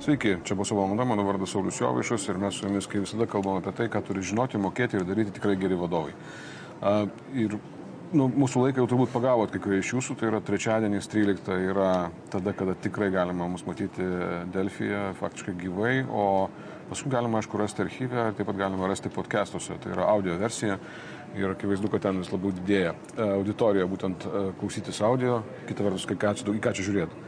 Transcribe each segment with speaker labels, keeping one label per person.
Speaker 1: Sveiki, čia bus valanda, mano vardas Saulis Jovaišas ir mes su jumis, kaip visada, kalbame apie tai, ką turi žinoti, mokėti ir daryti tikrai geri vadovai. A, ir nu, mūsų laiką jau turbūt pagavot kai kurie iš jūsų, tai yra trečiadienis 13 yra tada, kada tikrai galima mus matyti Delfiją, faktiškai gyvai, o paskui galima, aišku, rasti archyvę, taip pat galima rasti podcastuose, tai yra audio versija ir akivaizdu, kad ten vis labiau didėja auditorija, būtent klausytis audio, kita vertus, į ką čia žiūrėti.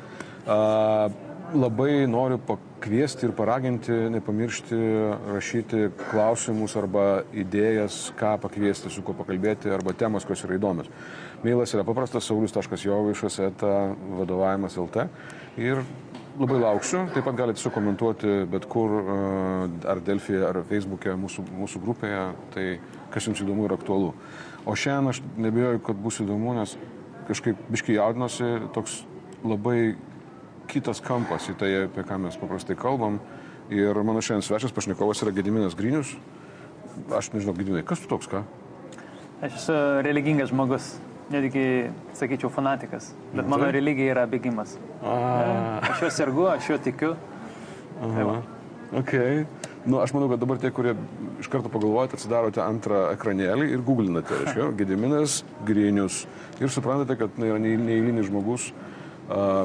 Speaker 1: Labai noriu pakviesti ir paraginti, nepamiršti rašyti klausimus arba idėjas, ką pakviesti, su kuo pakalbėti, arba temas, kurios yra įdomios. Mailas yra paprastas, saulis.jovaišas, eta vadovavimas LT. Ir labai lauksiu, taip pat galite sukomentuoti bet kur, ar Delfija, ar Facebook'e, mūsų, mūsų grupėje, tai kas jums įdomu ir aktualu. O šiandien aš nebejoju, kad bus įdomu, nes kažkaip biškai jaudinosi toks labai kitas kampas į tai, apie ką mes paprastai kalbam. Ir mano šiandien svečias pašnekovas yra Gediminas Grinius. Aš nežinau, Gediminai, kas tu toks, ką?
Speaker 2: Aš esu religingas žmogus, netgi, sakyčiau, fanatikas. Bet mano
Speaker 1: Taip.
Speaker 2: religija yra bėgimas.
Speaker 1: A,
Speaker 2: Aš juo sergu, aš juo tikiu. Tai va.
Speaker 1: ok. Nu, aš manau, kad dabar tie, kurie iš karto pagalvojate, atsidarote antrą ekranėlį ir googlinate, reiškia, Gediminas Grinius. Ir suprantate, kad na, yra neį- neįlinis žmogus. A,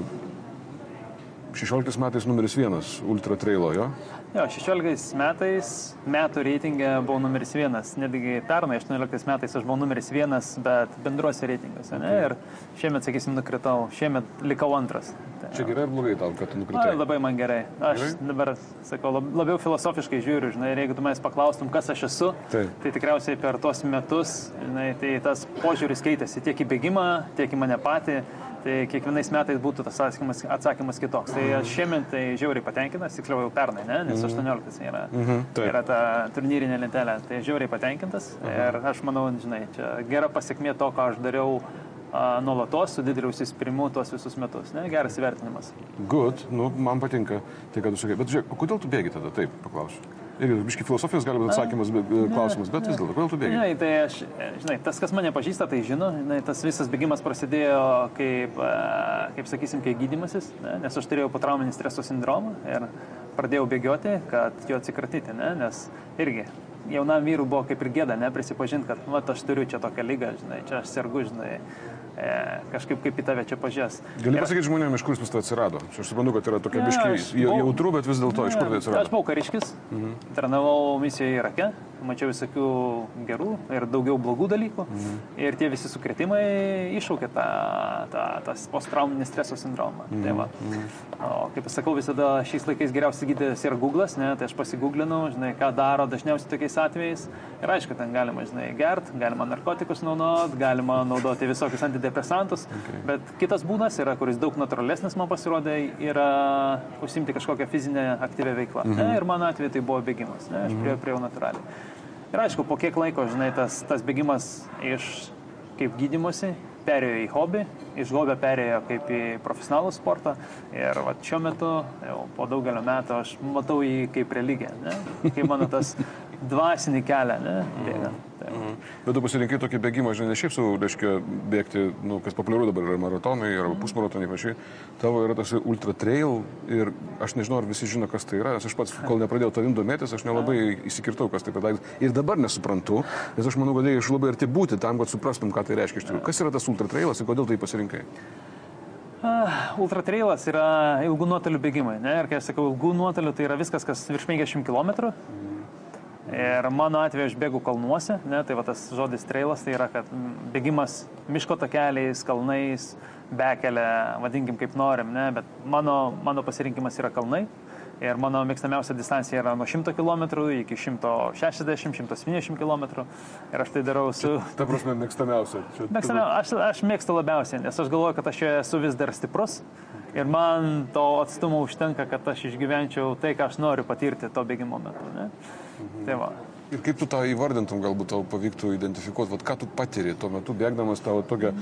Speaker 1: 16 metais numeris vienas Ultra Trailo, jo?
Speaker 2: Jo, 16 metais metų reitingė buvau numeris vienas. Netgi pernai 18 metais aš buvau numeris vienas, bet bendruose reitinguose. Ne? Ir šiemet, sakysim, nukritau. Šiemet likau antras. Tai,
Speaker 1: Čia gerai ar blogai tau, kad tu
Speaker 2: Na,
Speaker 1: nukritai?
Speaker 2: labai man gerai. Aš
Speaker 1: Gerai?
Speaker 2: dabar sakau, lab- labiau filosofiškai žiūriu, žinai, ir jeigu tu manęs paklaustum, kas aš esu,
Speaker 1: Taip.
Speaker 2: tai tikriausiai per tuos metus, žinai, tai tas požiūris keitėsi tiek į bėgimą, tiek į mane patį. Tai kiekvienais metais būtų tas atsakymas, atsakymas kitoks. Tai aš šiemet tai žiauriai patenkintas, tiksliau jau pernai, ne? nes 18 yra,
Speaker 1: Mhm, taip.
Speaker 2: yra ta turnyrinė lentelė. Tai žiauriai patenkintas ir aš manau, žinai, čia gera pasiekmė to, ką aš dariau nuolatos su dideliu užsispyrimu tuos visus metus. Ne? Geras įvertinimas.
Speaker 1: Good, nu, man patinka tai, ką tu sakai. Bet žiūrėk, kodėl tu bėgi tada? Taip, paklausiu. Ir biški filosofijos gali būti atsakymas, bet, e, klausimas, bet vis dėlto, kodėl tu bėgi?
Speaker 2: Žinai, tai aš, žinai, tas, kas mane pažįsta, tai žino, žinai, tas visas bėgimas prasidėjo kaip, a, kaip sakysim, kai gydimasis, ne? nes aš turėjau potrauminį streso sindromą ir pradėjau bėgioti, kad jo atsikratyti, ne? nes irgi jaunam vyrui buvo kaip ir gėda, ne, prisipažinti, kad, va, aš turiu čia tokią lygą, žinai, čia aš sergu, žinai, e, kažkaip kaip į tave čia pažiūrės.
Speaker 1: Gali pasakyti žmonėms, iš kur pas tai atsirado? Aš suprantu, kad yra tokia biški
Speaker 2: aš
Speaker 1: jautru, bet vis dėlto iš kur tai
Speaker 2: Aš
Speaker 1: atsirado?
Speaker 2: buvau kariškis, mhm. tarnavau misijoje Irake, mačiau visokių gerų ir daugiau blogų dalykų. Mhm. Ir tie visi sukretimai iššaukė tą, tą, tą posttrauminį streso sindromą. Mhm. Tai va. o, kaip aš sakau, visada šiais laikais geriausias gydytojas yra Google'as, ne? tai aš pasigūglinau, žinai, ką daro dažniausiai tokiais atvejais. Ir aišku, ten galima, žinai, gert, galima narkotikus naudoti, galima naudoti visokius antidepresantus. Okay. Bet kitas būdas yra, kuris daug natūralesnis man pasirodė, yra užsimti kažkokią fizinę aktyvę veiklą. Mhm. Ne? Ir mano atveju tai buvo bėgimas. Ne? Aš prie, prie jau natūraliai. Ir aišku, po kiek laiko, žinai, tas, tas bėgimas iš kaip gydimusi perėjo į hobį, iš hobio perėjo kaip į profesionalų sportą. Ir va, šiuo metu, jau po daugelio metų, aš matau jį kaip religiją, ne? kaip mano tas dvasinį kelią, ne? Bėga. Tai, va.
Speaker 1: Bet tu pasirinkai tokį bėgimą, žinai, ne šiaip savo, reiškia, bėgti, nu, kas populiaru dabar yra maratonai arba pusmaratonai pačiai. Tavo yra tas ultra trail ir aš nežinau, ar visi žino, kas tai yra, nes aš pats, kol nepradėjau tavim domėtis, aš nelabai įsikirtau, kas tai padarytas. Ir dabar nesuprantu, nes aš manau, kad reikia iš labai arti būti tam, kad suprastum, ką tai reiškia iš tikrųjų. Kas yra tas ultra trailas ir kodėl tai pasirinkai?
Speaker 2: Ah, Ultratrailas yra ilgų nuotolių bėgimai. Ne? Ir kai aš sakau ilgų nuotolių, tai yra viskas, kas virš 50 km. Ir mano atveju aš bėgu kalnuose, ne? tai va tas žodis trailas tai yra, kad mm, bėgimas miško takeliais, kalnais, bekelė, vadinkim kaip norim, ne? bet mano, mano pasirinkimas yra kalnai. Ir mano mėgstamiausia distancija yra nuo 100 km iki 160-170 km. Ir aš tai darau su
Speaker 1: Ta prasme, mėgstamiausia. Čia-
Speaker 2: Mėgstamiau, aš, aš mėgstu labiausiai, nes aš galvoju, kad aš čia esu vis dar stiprus ir man to atstumo užtenka, kad aš išgyvenčiau tai, ką aš noriu patirti to bėgimo metu. Ne? Mhm. Tai va.
Speaker 1: Ir kaip tu tą įvardintum, galbūt tau pavyktų identifikuoti, vat, ką tu patiri tuo metu bėgdamas tavo tokią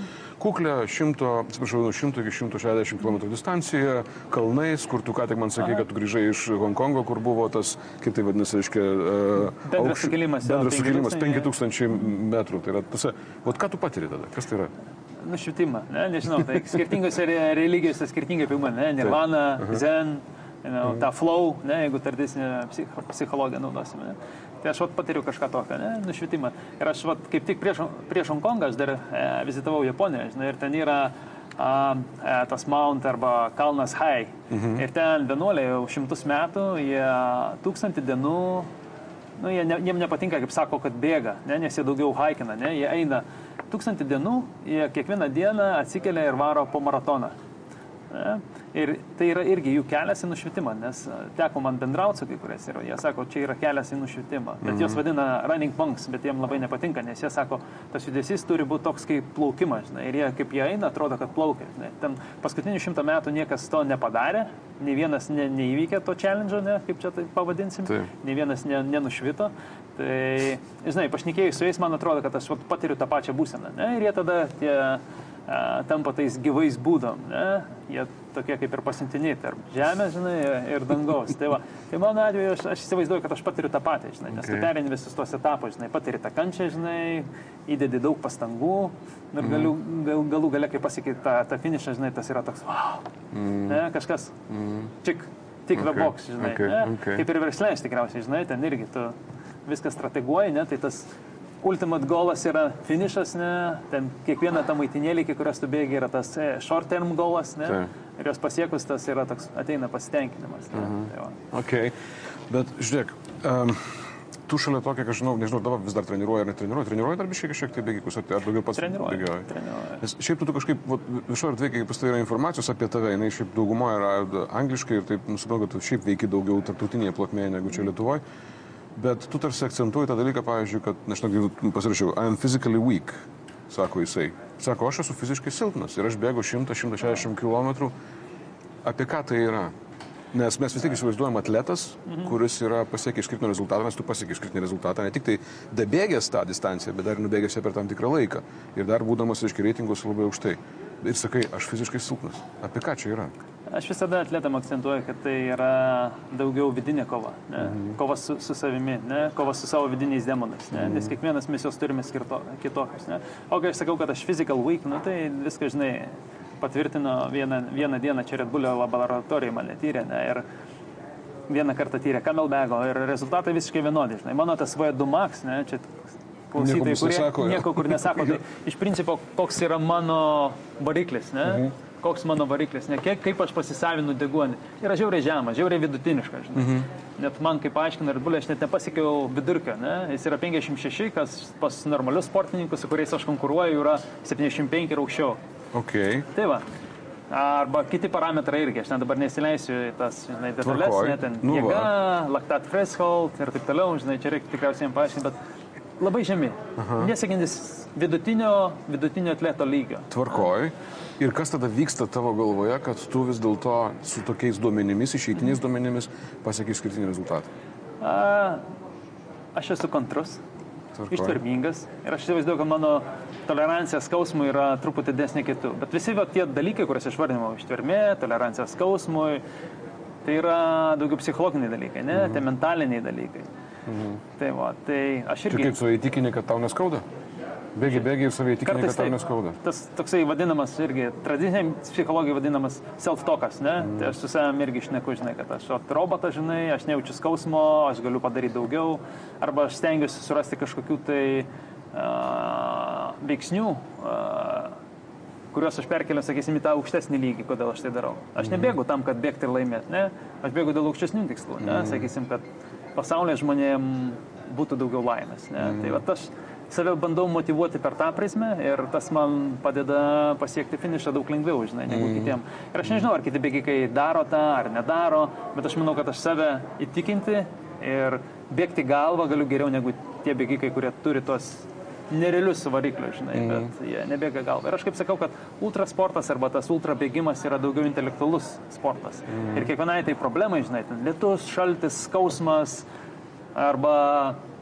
Speaker 1: kuklę 100, atsiprašau, nuo 100 iki 160 km distanciją, kalnais, kur tu ką tik man sakė, kad tu grįžai iš Hongkongo, kur buvo tas, kaip tai vadinasi, reiškia, uh,
Speaker 2: Bendras sukilimas,
Speaker 1: Bendras sukilimas
Speaker 2: 5000,
Speaker 1: 5000 metrų. Tai yra, tose, vat, ką tu patiri tada? Kas tai yra?
Speaker 2: Nušvitimą, ne? nežinau, tai skirtingose re- religijose skirtingai apima, ne? Nirvana, Zen, you know, tą flow, ne, jeigu tradicinę psich, psichologiją naudosime. Ne. Tai aš vat, patiriu kažką tokio, ne, nušvitimą. Ir aš vat, kaip tik prieš, prieš Hongkongą aš dar e, vizitavau Japoniją, žinai, ir ten yra a, e, tas Mount arba Kalnas High. Mhm. Ir ten vienuoliai jau šimtus metų, jie tūkstantį dienų, nu, jie ne, jiem nepatinka, kaip sako, kad bėga, ne, nes jie daugiau haikina, ne, jie eina tūkstantį dienų, jie kiekvieną dieną atsikelia ir varo po maratoną. Ne? Ir tai yra irgi jų kelias į nušvitimą, nes e, teko man bendrauti su kai kuriais ir jie sako, čia yra kelias į nušvitimą. Bet mm -hmm. jos vadina running monks, bet jiems labai nepatinka, nes jie sako, tas judesys turi būti toks kaip plaukimas. Žinai, ir jie, kaip jie eina, atrodo, kad plaukia. Žinai. Ten paskutinių šimtą metų niekas to nepadarė, nei vienas ne, neįvykė to challenge, ne, kaip čia tai pavadinsim, Taip. nei vienas ne, nenušvito. Tai, žinai, pašnekėjus su jais, man atrodo, kad aš patiriu tą pačią būseną. Ne, ir jie tada tie tampa tais gyvais būdom. Ne? Jie tokie kaip ir pasintiniai tarp žemės, žinai, ir dangaus. Tai, va, tai mano atveju aš, aš įsivaizduoju, kad aš patiriu tą patį, žinai, nes okay. tu perini visus tos etapus, žinai, patiri tą kančią, žinai, įdedi daug pastangų ir galiu, mhm. gal, galų gale, kai pasiekai tą, tą finišą, žinai, tas yra toks, wow, mm. ne, kažkas, mm. tik, tik okay. veboks, žinai, okay. Ne? Okay. kaip ir verslės tikriausiai, žinai, ten irgi tu viską strateguoji, ne, tai tas ultimate golas yra finišas, ne, ten kiekviena ta maitinėlė, iki kurios tu bėgi, yra tas e, short term golas, ne, tai. ir jos pasiekus tas yra toks, ateina pasitenkinimas. Ne, mhm. tai va.
Speaker 1: okay. Bet žiūrėk, um, tu šalia to, kiek aš žinau, nežinau, dabar vis dar treniruoji ar netreniruoji, treniruoji dar biškai kažkiek tai bėgikus, ar daugiau pats
Speaker 2: treniruoji.
Speaker 1: Nes šiaip tu, tu kažkaip viešoje erdvėje, kai pas tai yra informacijos apie tave, jinai šiaip daugumoje yra angliškai ir taip nusipelno, kad tu šiaip veiki daugiau tarptautinėje plotmėje negu čia Lietuvoje. Bet tu tarsi akcentuoji tą dalyką, pavyzdžiui, kad, nežinau, pasirašiau, I am physically weak, sako jisai. Sako, aš esu fiziškai silpnas ir aš bėgu 100-160 km. Apie ką tai yra? Nes mes vis tiek įsivaizduojam atletas, mhm. kuris yra pasiekęs išskirtinį rezultatą, nes tu pasiekęs išskirtinį rezultatą, ne tik tai dabėgęs tą distanciją, bet dar nubėgęs ją per tam tikrą laiką. Ir dar būdamas, aiškiai, reitingus labai aukštai. Ir sakai, aš fiziškai silpnas. Apie ką čia yra?
Speaker 2: Aš visada atletam akcentuoju, kad tai yra daugiau vidinė kova. Ne? Mhm. Kova su, su savimi, ne? kova su savo vidiniais demonais. Ne? Mhm. Nes kiekvienas mes juos turime skirto, kitokius. Ne? O kai aš sakau, kad aš physical weak, nu, tai viską, žinai, patvirtino vieną, vieną dieną čia Red Bullio laboratorijoje mane tyrė. Ne? Ir vieną kartą tyrė Camelbago ir rezultatai visiškai vienodi. Žinai. Mano tas V2 Max, ne? čia klausytojai, kurie
Speaker 1: nesako,
Speaker 2: nieko kur nesako, tai iš principo koks yra mano variklis. Ne? Mhm koks mano variklis, ne kiek, kaip aš pasisavinu deguonį. Yra žiauriai žema, žiauriai vidutiniška. Žinai. Mhm. Net man, kaip aiškina ir bulė, aš net nepasiekiau vidurkio. Ne? Jis yra 56, kas pas normalius sportininkus, su kuriais aš konkuruoju, yra 75 ir aukščiau.
Speaker 1: Okay.
Speaker 2: Tai va. Arba kiti parametrai irgi, aš net dabar nesileisiu į tas, žinai, detalės, net ten nu jėga, laktat threshold ir taip toliau, žinai, čia reikia tikriausiai jiems paaiškinti, bet labai žemi. Nesiekintis vidutinio, vidutinio atleto lygio.
Speaker 1: Tvarkoj. Ir kas tada vyksta tavo galvoje, kad tu vis dėlto su tokiais duomenimis, išeitiniais duomenimis pasiekai skirtinį rezultatą? A,
Speaker 2: aš esu kantrus, ištvermingas ir aš įsivaizduoju, kad mano tolerancija skausmui yra truputį didesnė kitų. Bet visi va, tie dalykai, kuriuos išvardinau, ištvermė, tolerancija skausmui, tai yra daugiau psichologiniai dalykai, ne, mhm. tai mentaliniai dalykai. Mhm. Tai, va, tai aš irgi...
Speaker 1: Čia kaip su įtikini, kad tau neskauda? Bėgi, bėgi ir savai įtikinai, kad tau neskauda.
Speaker 2: Tas toksai vadinamas irgi, tradiciniai psichologijai vadinamas self-talkas, ne? Mm. Tai aš su savimi irgi išneku, žinai, kad aš robotas, žinai, aš nejaučiu skausmo, aš galiu padaryti daugiau, arba aš stengiuosi surasti kažkokių tai uh, veiksnių, uh, kuriuos aš perkeliu, sakysim, į tą aukštesnį lygį, kodėl aš tai darau. Aš mhm. nebėgu tam, kad bėgti ir laimėti, ne? Aš bėgu dėl aukštesnių tikslų, ne? Mm. Sakysim, kad pasaulyje žmonėms būtų daugiau laimės, ne? Mm. Tai va, aš save bandau motivuoti per tą prizmę ir tas man padeda pasiekti finišą daug lengviau, žinai, negu mm. kitiem. Ir aš nežinau, ar kiti bėgikai daro tą ar nedaro, bet aš manau, kad aš save įtikinti ir bėgti galvą galiu geriau negu tie bėgikai, kurie turi tos nerealius variklius, žinai, mm. bet jie nebėga galvą. Ir aš kaip sakau, kad ultrasportas arba tas ultrabėgimas yra daugiau intelektualus sportas. Mm. Ir kiekvienai tai problemai, žinai, lietus, šaltis, skausmas arba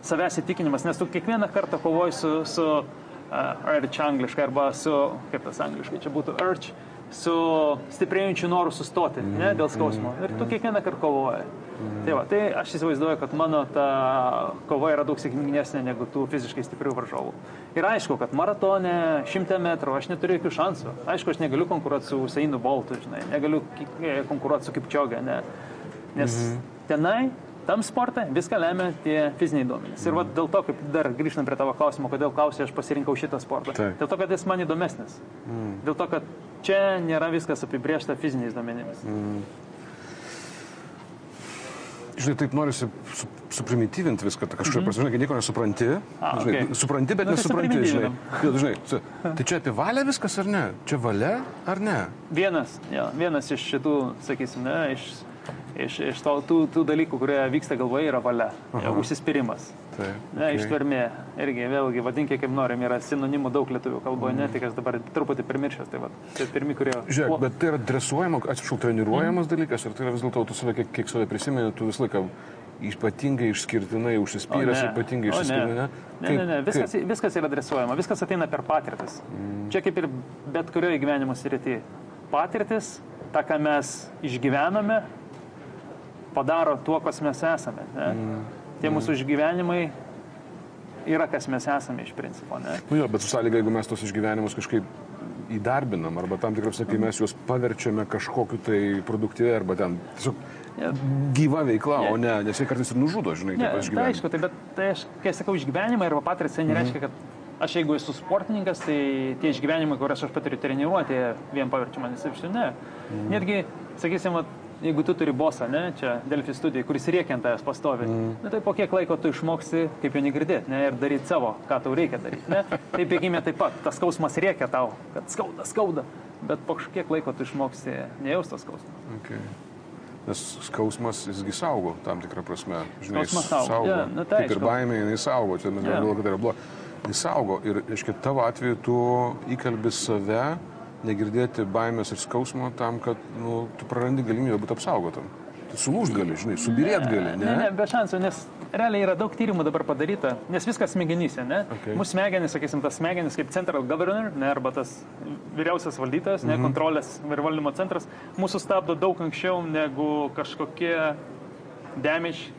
Speaker 2: savęs įtikinimas, nes tu kiekvieną kartą kovoji su, su uh, urge angliškai arba su, kaip tas angliškai čia būtų, urge, su stiprėjančiu noru sustoti, mm, ne, dėl skausmo. Mm, ir tu kiekvieną kartą kovoji. Mm. Tai, va, tai aš įsivaizduoju, kad mano ta kova yra daug sėkmingesnė negu tų fiziškai stiprių varžovų. Ir aišku, kad maratone, šimtą metrų aš neturiu jokių šansų. Aišku, aš negaliu konkuruoti su Usainu Boltu, žinai, negaliu konkuruoti su Kipčiogė, ne. Nes mhm. tenai, tam sporte, viską lemia tie fiziniai duomenys. Ir vat, dėl to, kaip dar grįžtant prie tavo klausimo, kodėl klausai, aš pasirinkau šitą sportą.
Speaker 1: Taip.
Speaker 2: Dėl to, kad jis man įdomesnis. Mm. Dėl to, kad čia nėra viskas apibriešta fiziniais duomenimis. Mm.
Speaker 1: Žinai, taip norisi su, suprimityvinti viską, ta kažkaip, mm -hmm. žinai, kad nieko nesupranti.
Speaker 2: A,
Speaker 1: žinai,
Speaker 2: okay.
Speaker 1: supranti, bet
Speaker 2: Nu, tai
Speaker 1: nesupranti, žinai. Jo, žinai. su- Tai čia apie valią viskas ar ne? Čia valia ar ne?
Speaker 2: Vienas, jo, vienas iš šitų, sakysim, ne, iš, iš, iš to, tų, tų dalykų, kurie vyksta galvoje, yra valia, jo, užsispyrimas.
Speaker 1: Taip.
Speaker 2: Ne, okay. ištvermė, irgi, vėlgi, vadinkime kaip norim, yra sinonimų daug lietuvių kalboje, ne, tik aš dabar truputį primiršęs, tai va, tai pirmi, kurie...
Speaker 1: Žiūrėk,
Speaker 2: Kuo-
Speaker 1: bet tai yra dresuojama, atsiprašau, treniruojamas
Speaker 2: Mhm.
Speaker 1: dalykas, ar tai yra vis dėlto, tu save, kiek, kiek save prisimeni, tu visą laiką ypatingai išskirtinai
Speaker 2: O
Speaker 1: užsispyręs,
Speaker 2: ne,
Speaker 1: ypatingai
Speaker 2: o
Speaker 1: išsiskirtinai,
Speaker 2: Ne, ne, ne, ne. Viskas, viskas yra dresuojama, viskas ateina per patirtis. Mm. Čia kaip ir bet kurioje gyvenimo srityje. Patirtis, ta, ką mes išgyvename, padaro tuo, kas mes esame. Ne? Mm. Tie mūsų išgyvenimai yra, kas mes esame iš principo. Ne?
Speaker 1: Nu jo, bet su sąlyga, jeigu mes tos išgyvenimus kažkaip įdarbinam, arba tam tikrai, sakai, mes juos paverčiame kažkokiu tai produktyviai, arba ten tiesiog
Speaker 2: Ja.
Speaker 1: gyva veikla,
Speaker 2: Ne.
Speaker 1: o ne, nes jie kartais ir nužudo, žinai,
Speaker 2: Ne,
Speaker 1: taip aš
Speaker 2: tai
Speaker 1: gyvenu.
Speaker 2: aišku, tai, bet tai aš, kai sakau išgyvenimą arba patirtis, tai nereiškia, kad aš jeigu esu sportininkas, tai tie išgyvenimai, kuriuos aš patiriu treniruotėje, vien paverčia manęs iš ne.
Speaker 1: Mhm.
Speaker 2: Netgi, sakysim, vat, jeigu tu turi bosą, ne, čia Delfi studijai, kuris rėkia ant tavęs pastovi,
Speaker 1: Mhm.
Speaker 2: na, tai po kiek laiko tu išmoksti, kaip jo negirdėti, ne, ir daryti savo, ką tau reikia daryti. Ne. Taip bėgime taip pat, tas skausmas rėkia tau, kad skauda, skauda, bet po kiek laiko tu išmoksti nejaustas skausmas.
Speaker 1: Okay. Nes skausmas jisgi saugo tam tikrą prasme. Žinai,
Speaker 2: Skausmas saugo. Jo, nu, tai
Speaker 1: Kaip ir baimė, jinai saugo. Čia mes galvojame, kad tai yra blogai. Jis saugo. Ir, aiškiai, tavo atveju tu įkalbi save negirdėti baimės ir skausmo tam, kad nu, tu prarandi galimybę būti apsaugotam. Tu sulūžt gali, žinai, subirėt gali, ne?
Speaker 2: Ne, ne, be šansų, nes realiai yra daug tyrimų dabar padaryta, nes viskas smegenyse, ne?
Speaker 1: Okay.
Speaker 2: Mūsų smegenys, sakysim, tas smegenys kaip central governor, ne, arba tas vyriausias valdytojas, ne, kontrolės ir valdymo centras, mūsų stabdo daug anksčiau negu kažkokie damage,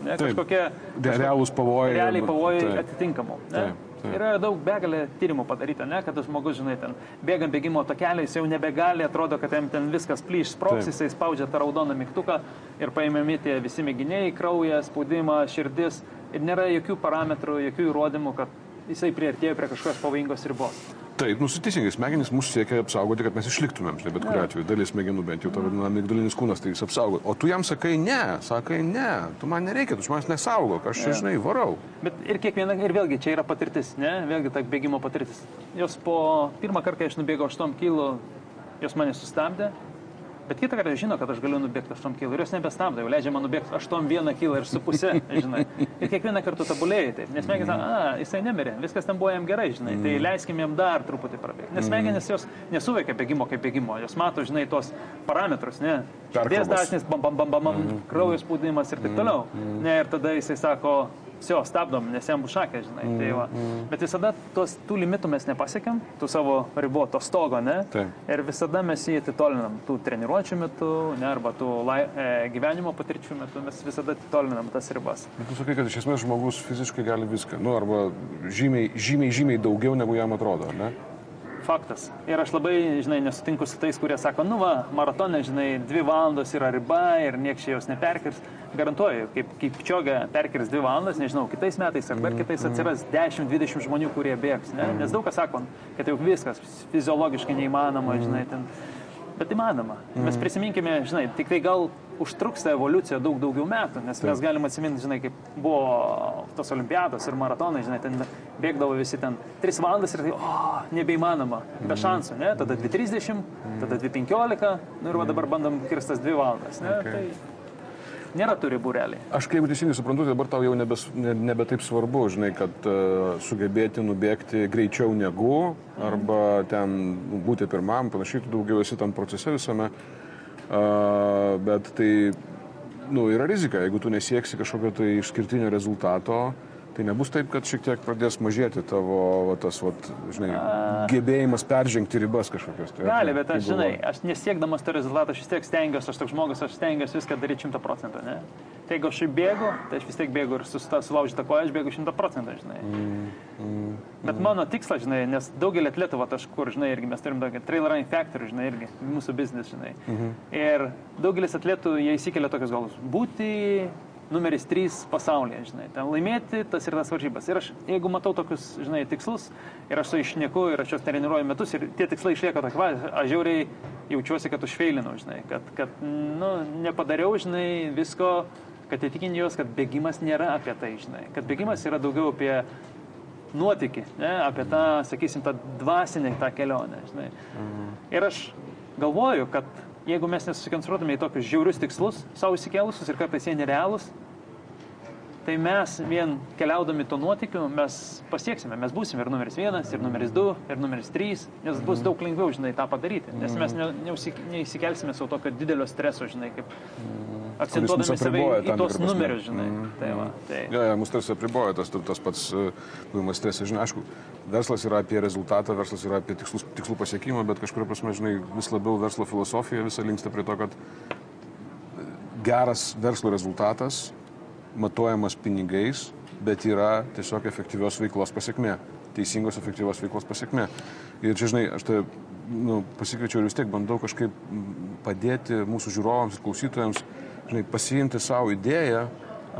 Speaker 2: ne, kažkokie
Speaker 1: De- realūs pavojai.
Speaker 2: realiai pavojai atitinkamų. Ne?
Speaker 1: Taip, taip.
Speaker 2: Yra daug begalė tyrimų padaryta, ne, kad žmogus, žinai, ten bėgant bėgimo takeliais jau nebegali, atrodo, kad jam ten viskas plyš, sproks, jisai spaudžia tą raudoną mygtuką ir paėmėmi tie visi mėginiai, kraujas, spaudimas, širdis ir nėra jokių parametrų, jokių įrodymų, kad jisai priartėjo prie kažkokios pavojingos ribos.
Speaker 1: Taip, nu, teisingai, smegenys mūsų siekia apsaugoti, kad mes išliktumėm, žinai, bet kuriuo atveju dalis smegenų bent jau tavo vadinama migdolinis kūnas, tai jis apsaugo. O tu jam sakai ne, sakai ne, tu man nereikia, tu manęs nesaugok, aš čia, žinai, varau.
Speaker 2: Bet ir kiekviena, ir vėlgi čia yra patirtis, ne, vėlgi ta bėgimo patirtis. Jos po pirmą kartą, kai aš nubėgau 8 kg, jos mane sustabdė, bet kitą kartą žino, kad aš galiu nubėgti 8 kg ir jos nebestabdo, jau leidžia man nubėgti 8,1 kg ir su pusė, žinai. Ir kiekvieną kartą tobulėjai taip, nes smegenys a, jisai nemirė, viskas ten buvo jam gerai, žinai, tai leiskim jam dar truputį prabėgti. Nes smegenys jos nesuveikia bėgimo kaip bėgimo, jos mato, žinai, tos parametrus, ne. Širdies dažnis, bam, bam, bam, bam, bam, kraujo spaudimas ir taip toliau. Ne, ir tada jisai sako, Sio, stabdom, nes jam bus šakė, žinai. Mm, tai va. mm. Bet visada tos, tų limitų mes nepasiekėm, tų savo riboto stogo, ne?
Speaker 1: Taip.
Speaker 2: Ir visada mes jį atitolinam tų treniruočio metu, ne, arba tų lai, e, gyvenimo patirčių metu, mes visada atitolinam tas ribas.
Speaker 1: Bet tu sakai, kad iš esmės žmogus fiziškai gali viską, nu, arba žymiai, žymiai, žymiai daugiau negu jam atrodo, ne?
Speaker 2: Faktas. Ir aš labai, žinai, nesutinku su tais, kurie sako, nu va, maratonė, žinai, dvi valandos yra riba ir niekas čia jos neperkirs. Garantuoju, kaip, kaip čiogė perkirs dvi valandas, nežinau, kitais metais ar dar kitais atsiras 10-20 žmonių, kurie bėgs. Ne? Nes daug kas sako, kad jau viskas fiziologiškai neįmanoma, žinai, ten. Bet įmanoma. Mes prisiminkime, žinai, tik tai gal užtruks ta evoliucija daug daugiau metų, nes mes galim atsiminti, žinai, kaip buvo tos olimpiados ir maratonai, žinai, ten bėgdavo visi ten 3 valandas ir tai, o, nebeįmanoma, be šansų, ne? Tada 2.30, tada 2.15, nu ir va dabar bandom kirstas 2 valandas, ne?
Speaker 1: Okay.
Speaker 2: Tai nėra tų ribų realiai.
Speaker 1: Aš kaip teisingai suprantu, tai dabar tau jau nebes, ne, nebe taip svarbu, žinai, kad uh, sugebėti nubėgti greičiau negu, arba ten būti pirmam, panašiai, tu daugiau esi tam procese visame. Uh, bet tai, nu, yra rizika, jeigu tu nesieksi kažkokio tai išskirtinio rezultato, tai nebus taip, kad šiek tiek pradės mažėti tavo, va, tas, va, žinai, gebėjimas peržengti ribas kažkokias. Tai,
Speaker 2: Gali, bet aš,
Speaker 1: kaip
Speaker 2: žinai, aš nesiekdamas to rezultato, aš vis tiek stengiuosi, aš toks žmogus, aš stengiuosi viską daryti šimtą procentų, ne? Tai jeigu aš bėgu, tai aš vis tiek bėgu ir sulaužytą koją, aš bėgu šimtą procentų, žinai. Mm, mm, Bet mano tikslas, žinai, nes daugelį atletų, va, aš kur, žinai, irgi mes turim tokį trail running factory, žinai, irgi mūsų biznis, žinai. Mm -hmm. Ir daugelis atletų, jie įsikelia tokius galus. Būti numeris 3 pasaulyje, žinai, ten laimėti tas ir tas varžybas. Ir aš, jeigu matau tokius, žinai, tikslus ir aš su išnieku ir aš juos treniruoju metus ir tie tikslai išlieka tokie, aš žiauriai jaučiuosi, kad užfeilinau, žinai, kad, kad nu, nepadariau, žinai, visko, kad įtikinti juos, kad bėgimas nėra apie tai, žinai, kad bėgimas yra daugiau apie nuotykį, ne, apie tą, sakysim, tą dvasinę tą kelionę, žinai. Mhm. Ir aš galvoju, kad jeigu mes nesusikoncentruotume į tokius žiaurius tikslus, savo įsikėlusius ir kartais jie nerealūs, tai mes vien keliaudami to nuotikiu, mes pasieksime, mes būsime ir numeris vienas, ir numeris du, ir numeris trys, nes bus mhm. daug lengviau, žinai, tą padaryti, nes mes ne, neįsikelsime savo tokio didelio streso, žinai, kaip mhm akcentuodami save į tos numerius, žinai. Mm. Tai va, tai.
Speaker 1: Ja, ja, mus tarsi apriboja tas, tas pats e, buvimas stresas, žinai, aišku, verslas yra apie rezultatą, verslas yra apie tikslus, tikslų pasiekimą, bet kažkuria prasme, žinai, vis labiau verslo filosofija visą linksta prie to, kad geras verslo rezultatas matuojamas pinigais, bet yra tiesiog efektyvios veiklos pasiekmė, teisingos efektyvios veiklos pasiekmė. Ir čia, žinai, aš tai nu, pasikviečiau ir vis tiek bandau kažkaip padėti mūsų žiūrovams ir klausytojams žinai, pasiimti savo idėją,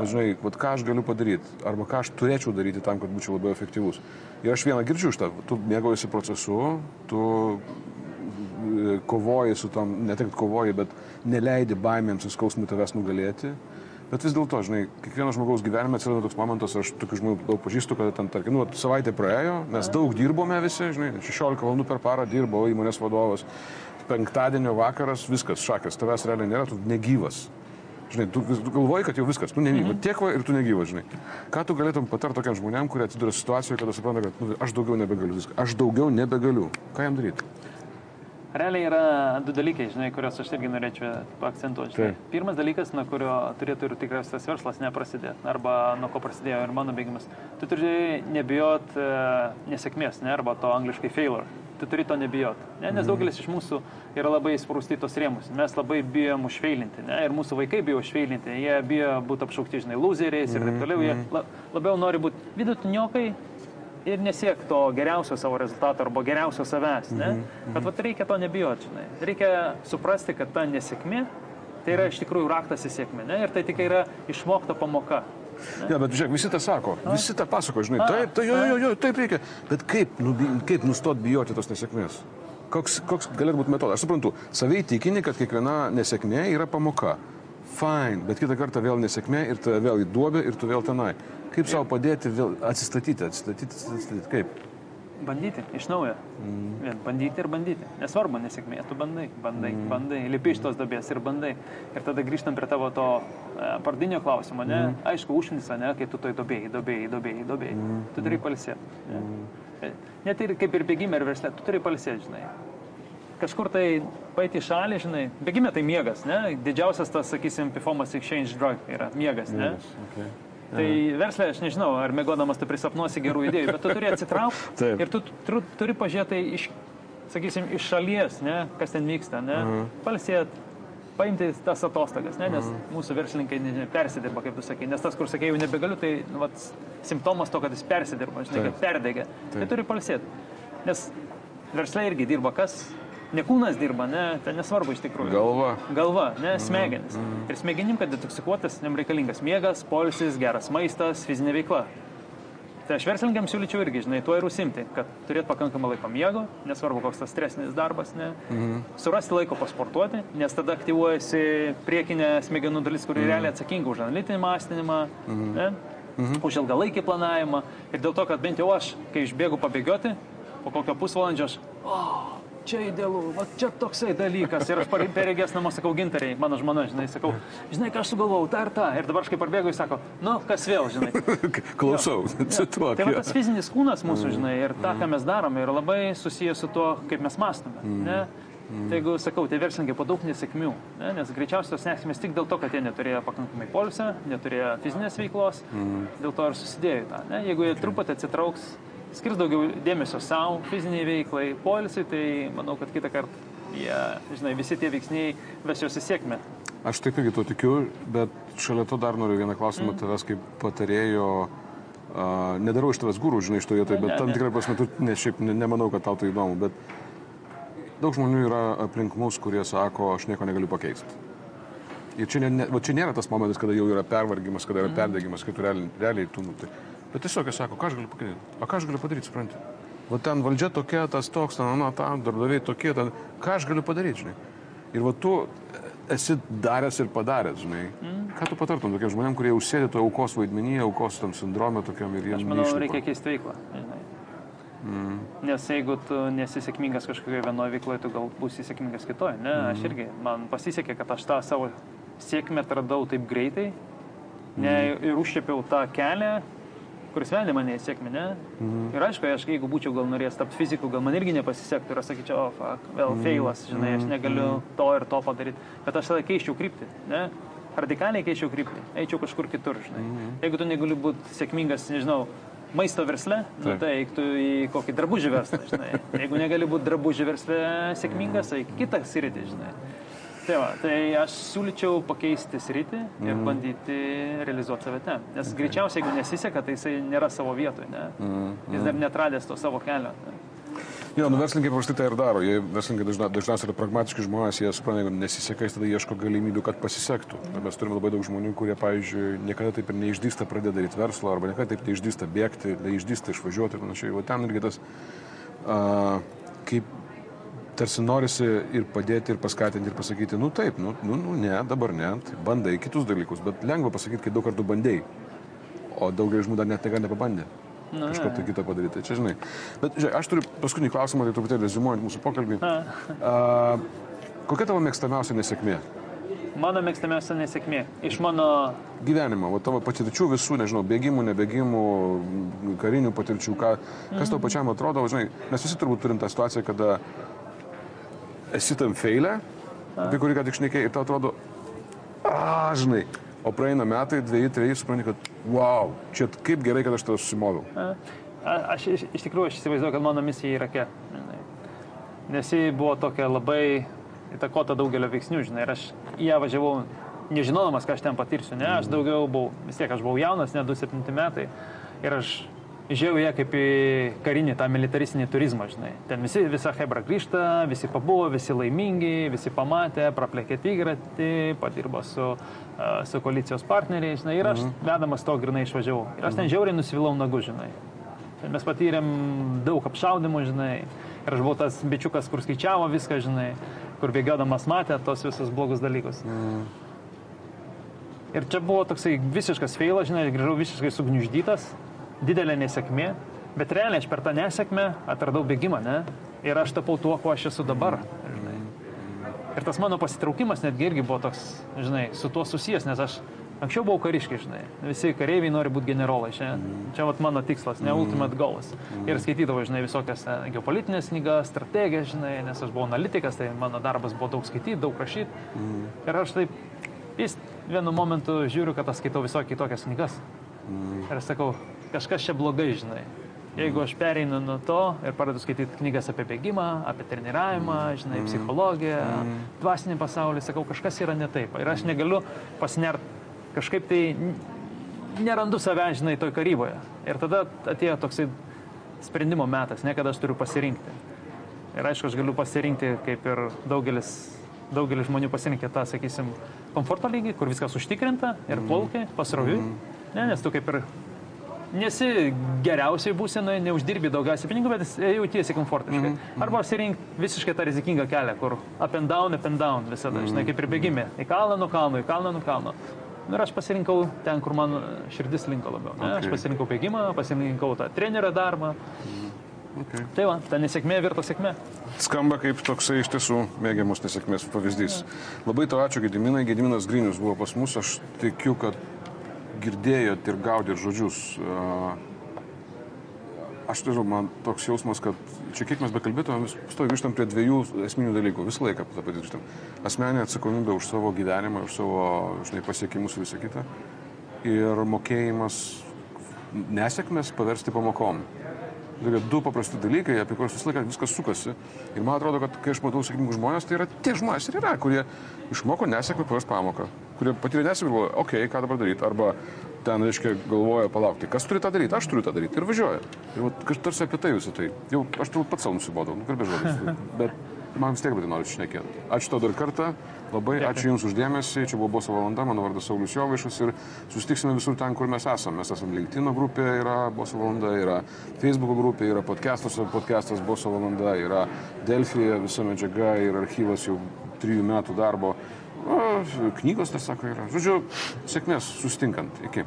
Speaker 1: žinai, vat, ką aš galiu padaryti, arba ką aš turėčiau daryti tam, kad būčiau labiau efektyvus. Ir aš vieną girdžiu iš tavo, tu mėgaujasi procesu, tu e, kovoji su tom, ne tik kovoji, bet neleidi baimėms ir skausmui tavęs nugalėti. Bet vis dėlto, žinai, kiekvieno žmogaus gyvenime atsiranda toks momentas, aš tokių žmonių daug pažįstu, kad ten, tarkim, nu, savaitė praėjo, mes daug dirbome visi, žinai, 16 valandų per parą dirbo įmonės vadovas, penktadienio vakaras, viskas, šakas, tavęs realiai nėra, tu negyvas. Žinai, tu, tu galvoji, kad jau viskas, tu negyvas. Mhm. Tiek va ir tu negyvas, žinai. Ką tu galėtum patarti tokiam žmonėm, kurie atsiduria situacijoje, kada supranta, kad nu, aš daugiau nebegaliu viską. Aš daugiau nebegaliu. Ką jam daryti?
Speaker 2: Realiai yra du dalykai, žinai, kuriuos aš irgi norėčiau akcentuoti. Tai. Pirmas dalykas, nuo kurio turėtų ir tikriausiai tas verslas neprasidėti, arba nuo ko prasidėjo ir mano bėgimas. Tu turi nebijot e, nesėkmės, ne, arba to angliškai failure tu turi to nebijoti. Ne? Nes mhm. daugelis iš mūsų yra labai sprūsti tos rėmus. Mes labai bijom užveilinti. Ne? Ir mūsų vaikai bijo užveilinti. Jie bijo būti apšaukti, žinai, loseriais ir taip mhm. toliau. Jie mhm. la, labiau nori būti vidutiniokai ir nesiek to geriausio savo rezultato arba geriausio savęs. Ne? Bet vat, reikia to nebijoti. Žinai. Reikia suprasti, kad ta nesėkmė tai yra iš tikrųjų raktas į sėkmę. Ne? Ir tai tik yra išmokta pamoka.
Speaker 1: Ne, bet žiūrėk, visi tą sako, visi tą pasako, žinai, taip, tai jo, jo, jo, taip reikia. Bet kaip, nu, kaip nustot bijoti tos nesėkmės? Koks, koks galėtų būti metodas? Aš suprantu, savai tikini, kad kiekviena nesėkmė yra pamoka. Fine, bet kitą kartą vėl nesėkmė ir tu vėl į duobę ir tu vėl tenai. Kaip savo padėti vėl atsistatyti, atsistatyti, atsistatyti, kaip?
Speaker 2: bandyti iš naujo. Mm. Vien bandyti ir bandyti. Nesvarbu, nesėkmė, tu bandai, bandai, mm. bandai, lipi iš tos dabės ir bandai. Ir tada grįžtam prie tavo to e, pardinio klausimo, ne? Mm. Aišku, užnisa, ne, kai tu toj dobėjai, dobėjai, dobėjai, dobėjai. Mm. Tu turi palsėti. Mm. Net ir kaip ir bėgime ir verslė, tu turi palsėti, žinai. Kažkur tai paėti į šalį, žinai, bėgime tai miegas, ne? Didžiausias tas, sakysim, performance exchange drug yra miegas, ne? Miegas, okay. Tai verslė, aš nežinau, ar mėgodamas tu prisapnuosi gerų idėjų, bet tu turi atsitraukti ir tu, tu turi pažiūrėti iš, sakysim, iš šalies, ne, kas ten vyksta, ne, uh -huh. palsėt, paimti tas atostogas, ne, nes uh -huh. mūsų verslininkai ne, persidirba, kaip tu sakai, nes tas, kur sakai, jau nebegaliu, tai nu, vat, simptomas to, kad jis persidirba, žinai, kad perdegė, tai turi palsėti. Nes verslai irgi dirba kas? Ne kūnas dirba, ne, tai nesvarbu iš tikrųjų.
Speaker 1: Galva.
Speaker 2: Galva, ne, mhm. smegenis. Mm. Mm. Ir smegenim, kad detoksikuotas, jam reikalingas miegas, polisis, geras maistas, fizinė veikla. Tai aš verslininkams siūlyčiau irgi, žinai, tuo ir užsimti, kad turėt pakankamą laiko miego, nesvarbu koks tas stresinis darbas, ne, mm. surasti laiko pasportuoti, nes tada aktyvuojasi priekinė smegenų dalis, kuri mm. realiai atsakinga už analitinį mąstymą, mm. ne, mm. už ilgalaikį planavimą. Ir dėl to, kad bent jau aš, kai išbėgu pabėgioti, po kokio pusvalandžio aš, oh, čia idealu, va čia toksai dalykas. Ir aš perėgęs namus sakau gintariai, mano žmona, žinai, sakau, žinai, ką aš sugalvojau, tą ir tą. Ir dabar aš kaip parbėgu, jis sako, nu, kas vėl, žinai.
Speaker 1: Klausau, cituok.
Speaker 2: Tai va tas fizinis kūnas mūsų, mm. žinai, ir tą, ką mes darome, yra labai susijęs su tuo, kaip mes mąstome. Mm. Ne? Mm. Tai jeigu sakau, tie verslininkai po daug nesėkmių, ne? nes greičiausiai tos nesėkmės tik dėl to, kad jie neturėjo pakankamai polisio, neturėjo fizinės veiklos, mm. dėl to ir susidėjo tą. Ne? Jeigu jie truputį atsitrauks, skirs daugiau dėmesio savo, fiziniai veiklai, polisui, tai manau, kad kitą kartą jie, žinai, visi tie veiksniai ves juos į sėkmę.
Speaker 1: Aš taip irgi to tikiu, bet šalia to dar noriu vieną klausimą mm. tavęs kaip patarėjo. Uh, nedarau iš tavęs gūrų, žinai, iš to vietoje, bet ne, tam tikrai prasme, tu ne, šiaip ne, nemanau, kad tau tai įdomu, bet daug žmonių yra aplink mus, kurie sako, aš nieko negaliu pakeisti. Ir čia, ne, ne, va, čia nėra tas momentas, kada jau yra pervargimas, kada yra mm. perdėgymas, kai tu realiai, realiai tu, nu, tai. Bet tiesiog jis sako, ką aš galiu pakeisti, o ką aš galiu padaryti, supranti. Va ten valdžia tokia, tas toks, ten, na, tam, darbdaviai tokie, ten, ką aš galiu padaryti, žinai. Ir va tu esi daręs ir padaręs, žinai. Mm. Ką tu patartum tokiem žmonėm, kurie užsėdė to aukos vaidmenyje, aukos tam sindrome tokiam ir jie...
Speaker 2: Aš manau, neišlipa. reikia keisti veiklą. Žinai. Mm. Nes jeigu tu nesi sėkmingas kažkokioje vienoje veikloje, tu gal būsi sėkmingas kitoje. Ne, mm. aš irgi, man pasisekė, kad aš tą savo sėkmę atradau taip greitai ne, mm. ir užšėpiau tą kelią, kuris vedė mane į sėkmę, ne? Mhm. Ir aišku, aš jeigu būčiau gal norėjęs tapti fiziku, gal man irgi nepasisektų ir aš sakyčiau, o, oh, fuck, vėl mhm. feilas, žinai, aš mhm. negaliu mhm. to ir to padaryti. Bet aš tada keiščiau kryptį, ne? Radikaliai keičiau kryptį, eičiau kažkur kitur, žinai. Mhm. Jeigu tu negali būti sėkmingas, nežinau, maisto versle, nu, tai eiktų į kokį drabužį verslą, žinai. Jeigu negali būti drabužį versle sėkmingas, eik kitą sritį, žinai. Tai, va, tai aš siūlyčiau pakeisti sritį ir mm. bandyti realizuoti save ten. Nes okay. greičiausiai, jeigu nesiseka, tai jisai nėra savo vietoje, ne? Mm. Jis dar netradęs to savo kelio. Ne?
Speaker 1: Jo, nu verslininkai paprastai tai ir daro. Jie verslininkai dažna, dažniausiai yra pragmatiški žmonės, jie supranta, jeigu nesiseka, jis tada ieško galimybių, kad pasisektų. Na, mes turime labai daug žmonių, kurie, pavyzdžiui, niekada taip ir neišdysta pradėti daryti verslą, arba niekada taip neišdysta bėgti, neišdysta išvažiuoti ir panašiai. O ten irgi tas, uh, kaip tarsi norisi ir padėti, ir paskatinti, ir pasakyti, nu taip, nu, nu, nu ne, dabar ne, tai bandai kitus dalykus, bet lengva pasakyti, kai daug kartų bandėjai, o daugelis žmonių dar net niekada nepabandė. Na, kažką tai kitą padaryti. Čia žinai. Bet žiūrėk, aš turiu paskutinį klausimą, tai truputėlį rezimuojant mūsų pokalbį. Uh, kokia tavo mėgstamiausia nesėkmė?
Speaker 2: Mano mėgstamiausia nesėkmė. Iš mano...
Speaker 1: Gyvenimo, o tavo patirčių visų, nežinau, bėgimų, nebėgimų, karinių patirčių, ką, kas tau mhm. pačiam atrodo, žinai, mes visi turbūt turim tą situaciją, kada esi tam feilę, apie kurį ką tik šnekėjai, ir tau atrodo, a, žinai, o praeina metai, dviejai, trejai, supranti, kad, wow, čia kaip gerai, kad aš tą susimoviau.
Speaker 2: Aš iš, iš tikrųjų, aš įsivaizduoju, kad mano misija Irake. Nes ji buvo tokia labai įtakota daugelio veiksnių, žinai, ir aš ją važiavau nežinodamas, ką aš ten patirsiu, ne, aš daugiau buvau, vis tiek aš buvau jaunas, ne 27 metai, ir aš žiūrėjau ją kaip į karinį, tą militaristinį turizmą, žinai. Ten visi, visa Hebra grįžta, visi pabuvo, visi laimingi, visi pamatė, praplėkė tigratį, padirbo su, su koalicijos partneriais, žinai. Ir aš mhm. vedamas to grinai išvažiavau. Ir aš ten mhm. žiauriai nusivilau nagu, žinai. Mes patyrėm daug apšaudimų, žinai. Ir aš buvau tas bičiukas, kur skaičiavo viską, žinai, kur bėgiodamas matė tos visus blogus dalykus. Mhm. Ir čia buvo toksai visiškas feilas, žinai, grįžau visiškai sugniuždytas didelė nesėkmė, bet realiai aš per tą nesėkmę atradau bėgimą, ne? Ir aš tapau tuo, kuo aš esu dabar. Žinai. Ir tas mano pasitraukimas netgi irgi buvo toks, žinai, su tuo susijęs, nes aš anksčiau buvau kariškiai, žinai. Visi kareiviai nori būti generolai. Čia, čia vat mano tikslas, ne ultimate goals. Ir skaitydavau, žinai, visokias e, geopolitinės knygas, strategijas, žinai, nes aš buvau analitikas, tai mano darbas buvo daug skaityti, daug rašyti. Ir aš taip, vis vienu momentu žiūriu, kad aš skaitau visokias kitokias knygas. Ir sakau, kažkas čia blogai, žinai. Jeigu aš pereinu nuo to ir pradedu skaityti knygas apie bėgimą, apie treniravimą, žinai, mm. psichologiją, mm. dvasinį pasaulį, sakau, kažkas yra ne taip. Ir aš negaliu pasinert kažkaip tai nerandu save, žinai, toj karyboje. Ir tada atėjo toksai sprendimo metas, ne kad aš turiu pasirinkti. Ir aišku, aš galiu pasirinkti, kaip ir daugelis, daugelis žmonių pasirinkė tą, sakysim, komforto lygį, kur viskas užtikrinta ir mm. plaukia pasroviui. Mm. Ne, nes tu kaip ir nesi geriausiai būsenoje, neuždirbi daugiausiai pinigų, bet jautiesi komfortiškai. Mm -hmm. Arba pasirink visiškai tą rizikingą kelią, kur up and down, up and down visada, mm -hmm. žinai, kaip ir bėgime. Į kalną, nuo kalno, į kalną, nuo kalno. Ir aš pasirinkau ten, kur man širdis linko labiau. Ne? Okay. Aš pasirinkau bėgimą, pasirinkau tą trenerio darbą. Mm. Okay. Tai va, ta nesėkmė virto sėkmė.
Speaker 1: Skamba kaip toksai iš tiesų mėgiamus nesėkmės pavyzdys. Ja. Labai to ačiū Gediminai. Gediminas Grinius buvo pas mus. Aš tikiu, kad girdėjot ir gaudėt žodžius. Aš nežinau, man toks jausmas, kad čia kiek mes bekalbėtume, vis stovi grįžtam prie dviejų esminių dalykų. Visą laiką tą patį grįžtam. Asmeninė atsakomybė už savo gyvenimą, už savo žinai, pasiekimus ir visą kitą. Ir mokėjimas nesėkmės paversti pamokom. Tokie du paprasti dalykai, apie kuriuos visą laiką viskas sukasi. Ir man atrodo, kad kai aš matau sėkmingus žmonės, tai yra tie žmonės ir yra, kurie išmoko nesėkmę praras pamoką, kurie patyrė nesėkmę galvoja, okei, okay, ką dabar daryti, arba ten, reiškia, galvoja, palaukti, kas turi tą daryti, aš turiu tą daryti ir važiuoja. Ir kažkaip tarsi apie tai visą tai. Jau aš turbūt pats savo nusibodau, nu, kalbė žodis. Bet man vis tiek bet noriu šnekėti. Ačiū tau dar kartą, labai Dėkui. ačiū Jums uždėmesį, čia buvo Boso valanda, mano vardas Saulis Jovaišas ir susitiksime visur ten, kur mes esame. Mes esame LinkedIn grupė, yra Boso valanda, yra Facebook grupė, yra podcastas, podcastas Boso valanda, yra Delfija, visa medžiaga ir archyvas jau trijų metų darbo. O, knygos, tas sako, yra. Žodžiu, sėkmės susitinkant. Iki.